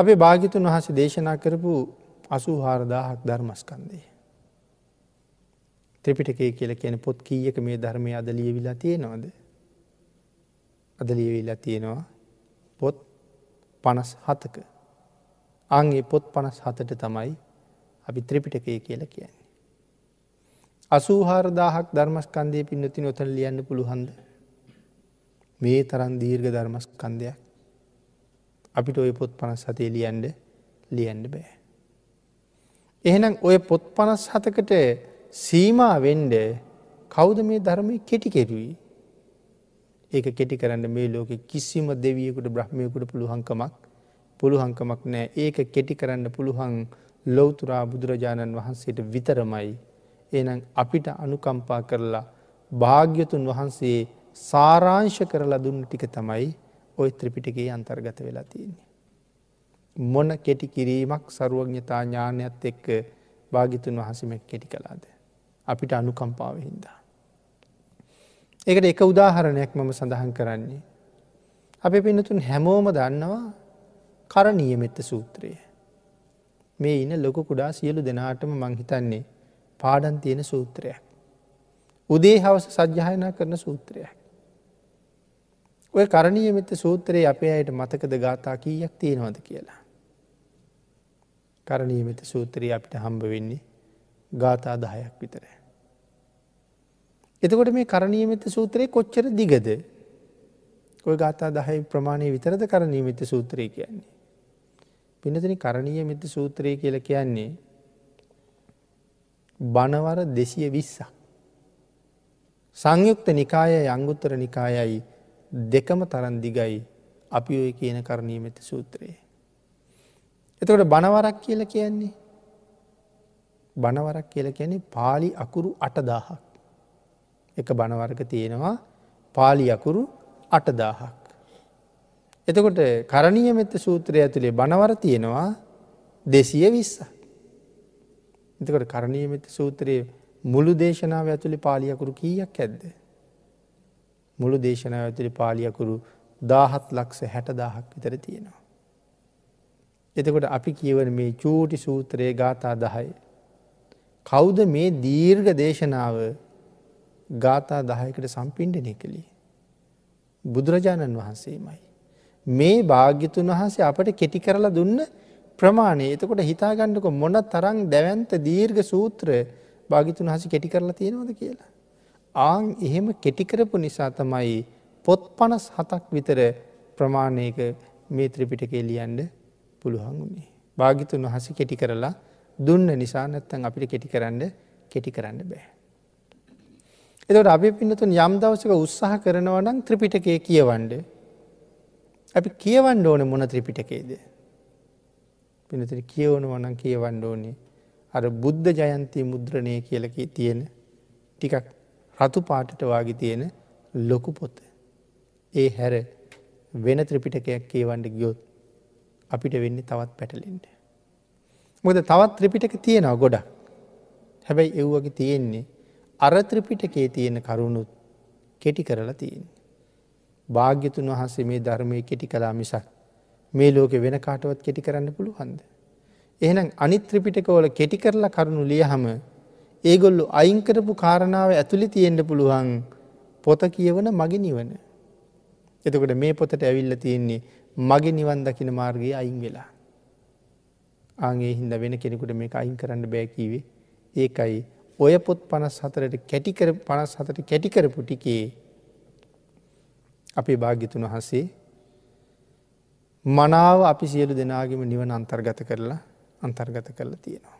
අපේ භාගිතුන් වහස දේශනා කරපු අසූ හාරදාහක් ධර්මස්කන්දේ. ත්‍රිපිටකේ කියල කියන පොත් කීයක මේ ධර්මය අද ලියවිලා තියෙනවද. අද ලියවිලා තියෙනවා පොත් පනස් හතක. අන්ගේ පොත් පනස් හතට තමයි අපි ත්‍රිපිටකය කියල කියන්නේ. අසූහාරදාහක් ධර්මස්කන්දය පින්නති නොතන ලියන්න පුළුහන්ද. මේ තරන් දීර්ඝ ධර්මස්කන්දයක් අපිට ඔය පොත් පනස් හතේ ලියන්ඩ ලියන්ඩ බෑ. එහෙනම් ඔය පොත් පනස් හතකට සීමා වෙන්ඩ කෞද මේ ධර්මය කෙටි කෙරුවී. ඒක කෙටි කරන්න මේ ලෝක කිසිම දෙවියකුට බ්‍රහ්මයකුට පුළුවන්කමක් පුළුවන්කමක් නෑ ඒක කෙටි කරන්න පුළුවන් ලොවතුරා බුදුරජාණන් වහන්සේට විතරමයි. එනම් අපිට අනුකම්පා කරලා භාග්‍යතුන් වහන්සේ සාරාංශ කරලා දුන්න ටික තමයි ඔය ත්‍රිපිටගේ අන්තර්ගත වෙලා තියන්නේ. මොන කෙටි කිරීමක් සරුවඥතා ඥානයත් එක්ක භාගිතුන් වහසම කෙටි කලාද. අපිට අනුකම්පාව හින්දා. ඒකට එක උදාහරණයක් මම සඳහන් කරන්නේ. අප පිනතුන් හැමෝම දන්නවා කරණීයමෙත්ත සූත්‍රය. මේ ඉන්න ලොක කුඩා සියලු දෙනාටම මංහිතන්නේ පාඩන් තියෙන සූත්‍රයක්. උදේ හවස සජ්්‍යායනා කරන සූත්‍රයක්. ඔය කරණීයමෙත්ත සූත්‍රයේ අපේ අයට මතකද ගාථා කීයක් තියෙනවද කියලා. කරණීයමෙත සූත්‍රයේ අපිට හම්බ වෙන්නේ ගාථා දහයක් විතර. එතකොට මේ කරණීයමෙත සූත්‍රයේ කොච්චර දිගද ඔය ගාථා දහයි ප්‍රමාණය විතරද කරණීයමෙත සූත්‍රය කියන්නේ. පිනතින කරණීය මෙත සූත්‍රය කියල කියන්නේ බනවර දෙසිය විස්සක්. සංයුක්ත නිකාය අංගුත්තර නිකායයි දෙකම තරන් දිගයි අපි ඔය කියන කරණීය මෙත සූත්‍රයේ. එතකොට බනවරක් කියල කියන්නේ බනවරක් කියල කියන්නේ පාලි අකුරු අටදාහක්. එක බනවරක තියෙනවා පාලි අකුරු අටදාහක්. එතකොට කරණීය මෙත්ත සූත්‍රය ඇතුළේ බනවර තියෙනවා දෙසිය විස්ස. එතකොට කරණීය මෙත සූත්‍රයේ මුළු දේශනාව ඇතුළි පාලියකුරු කීයක් ඇද්ද. මුළු දේශනාව ඇතුළි පාලියකුරු දාහත් ලක්ෂ හැටදාහක් විතර තියෙනවා. එතකොට අපි කියවන මේ චූටි සූත්‍රයේ ගාථා දහය. කෞද මේ දීර්ඝ දේශනාව ගාථා දහයකට සම්පින්ඩනය කළේ. බුදුරජාණන් වහන්සේමයි. මේ භාග්‍යතුන් වහන්සේ අපට කෙටි කරලා දුන්න ප්‍රමාණය එතකොට හිතාගණ්ඩක මොන තරං දැවන්ත දීර්ඝ සූත්‍ර භාගිතුන් හසි කෙටි කරලා තියෙනවද කියලා. ආං එහෙම කෙටිකරපු නිසා තමයි පොත් පනස් හතක් විතර ප්‍රමාණයක මේ ත්‍රිපිටකේ ලියන්ඩ පුළුවන් වුණේ. භාගිතුන් වහස කෙටි කරලා දුන්න නිසා නැත්තන් අපිට කෙටි කරන්න කෙටි කරන්න බෑ. එතට අපි පින්නතුන් යම් දවසක උත්සාහ කරනවනම් ත්‍රිපිටකය කියවන්ඩ අපි කියවන්න ඕන මොන ත්‍රිපිටකේද. පිනතර කියවන වනන් කියවන්න ඕනේ අර බුද්ධ ජයන්තී මුද්‍රණය කියලකි තියෙන ටිකක් රතු පාටට වාගේ තියෙන ලොකු පොත. ඒ හැර වෙන ත්‍රිපිටකයක් කියවන්ඩ ගියොත් අපිට වෙන්නේ තවත් පැටලෙන්ට. මොද තවත් ත්‍රිපිටක තියෙනව ගොඩක්. හැබැයි එව්වගේ තියෙන්නේ අර ත්‍රිපිටකේ තියෙන කරුණුත් කෙටි කරලා තියෙන්නේ. භාග්‍යතුන් වහන්සේ මේ ධර්මය කෙටි කලා මිසක් මේ ලෝක වෙන කාටවත් කෙටි කරන්න පුළුවන්ද. එහෙනම් අනිත්‍රිපිටකවල කෙටි කරලා කරුණු ලියහම ඒගොල්ලු අයිංකරපු කාරණාව ඇතුළි තියෙන්ට පුළුවන් පොත කියවන මග නිවන. එතකොට මේ පොතට ඇවිල්ල තියෙන්නේ මගේ නිවන් දකින මාර්ගයේ අයින් වෙලා. ආගේ හින්ද වෙන කෙනෙකුට මේ අයින් කරන්න බෑකිවේ ඒකයි ඔය පොත් පනස් හතරට කැටිකර පනස් හතට කැටිකරපු ටිකේ අපේ භාග්‍යතුන් වහසේ මනාව අපි සියලු දෙනාගේම නිවන අන්තර්ගත කරලා අන්තර්ගත කරලා තියෙනවා.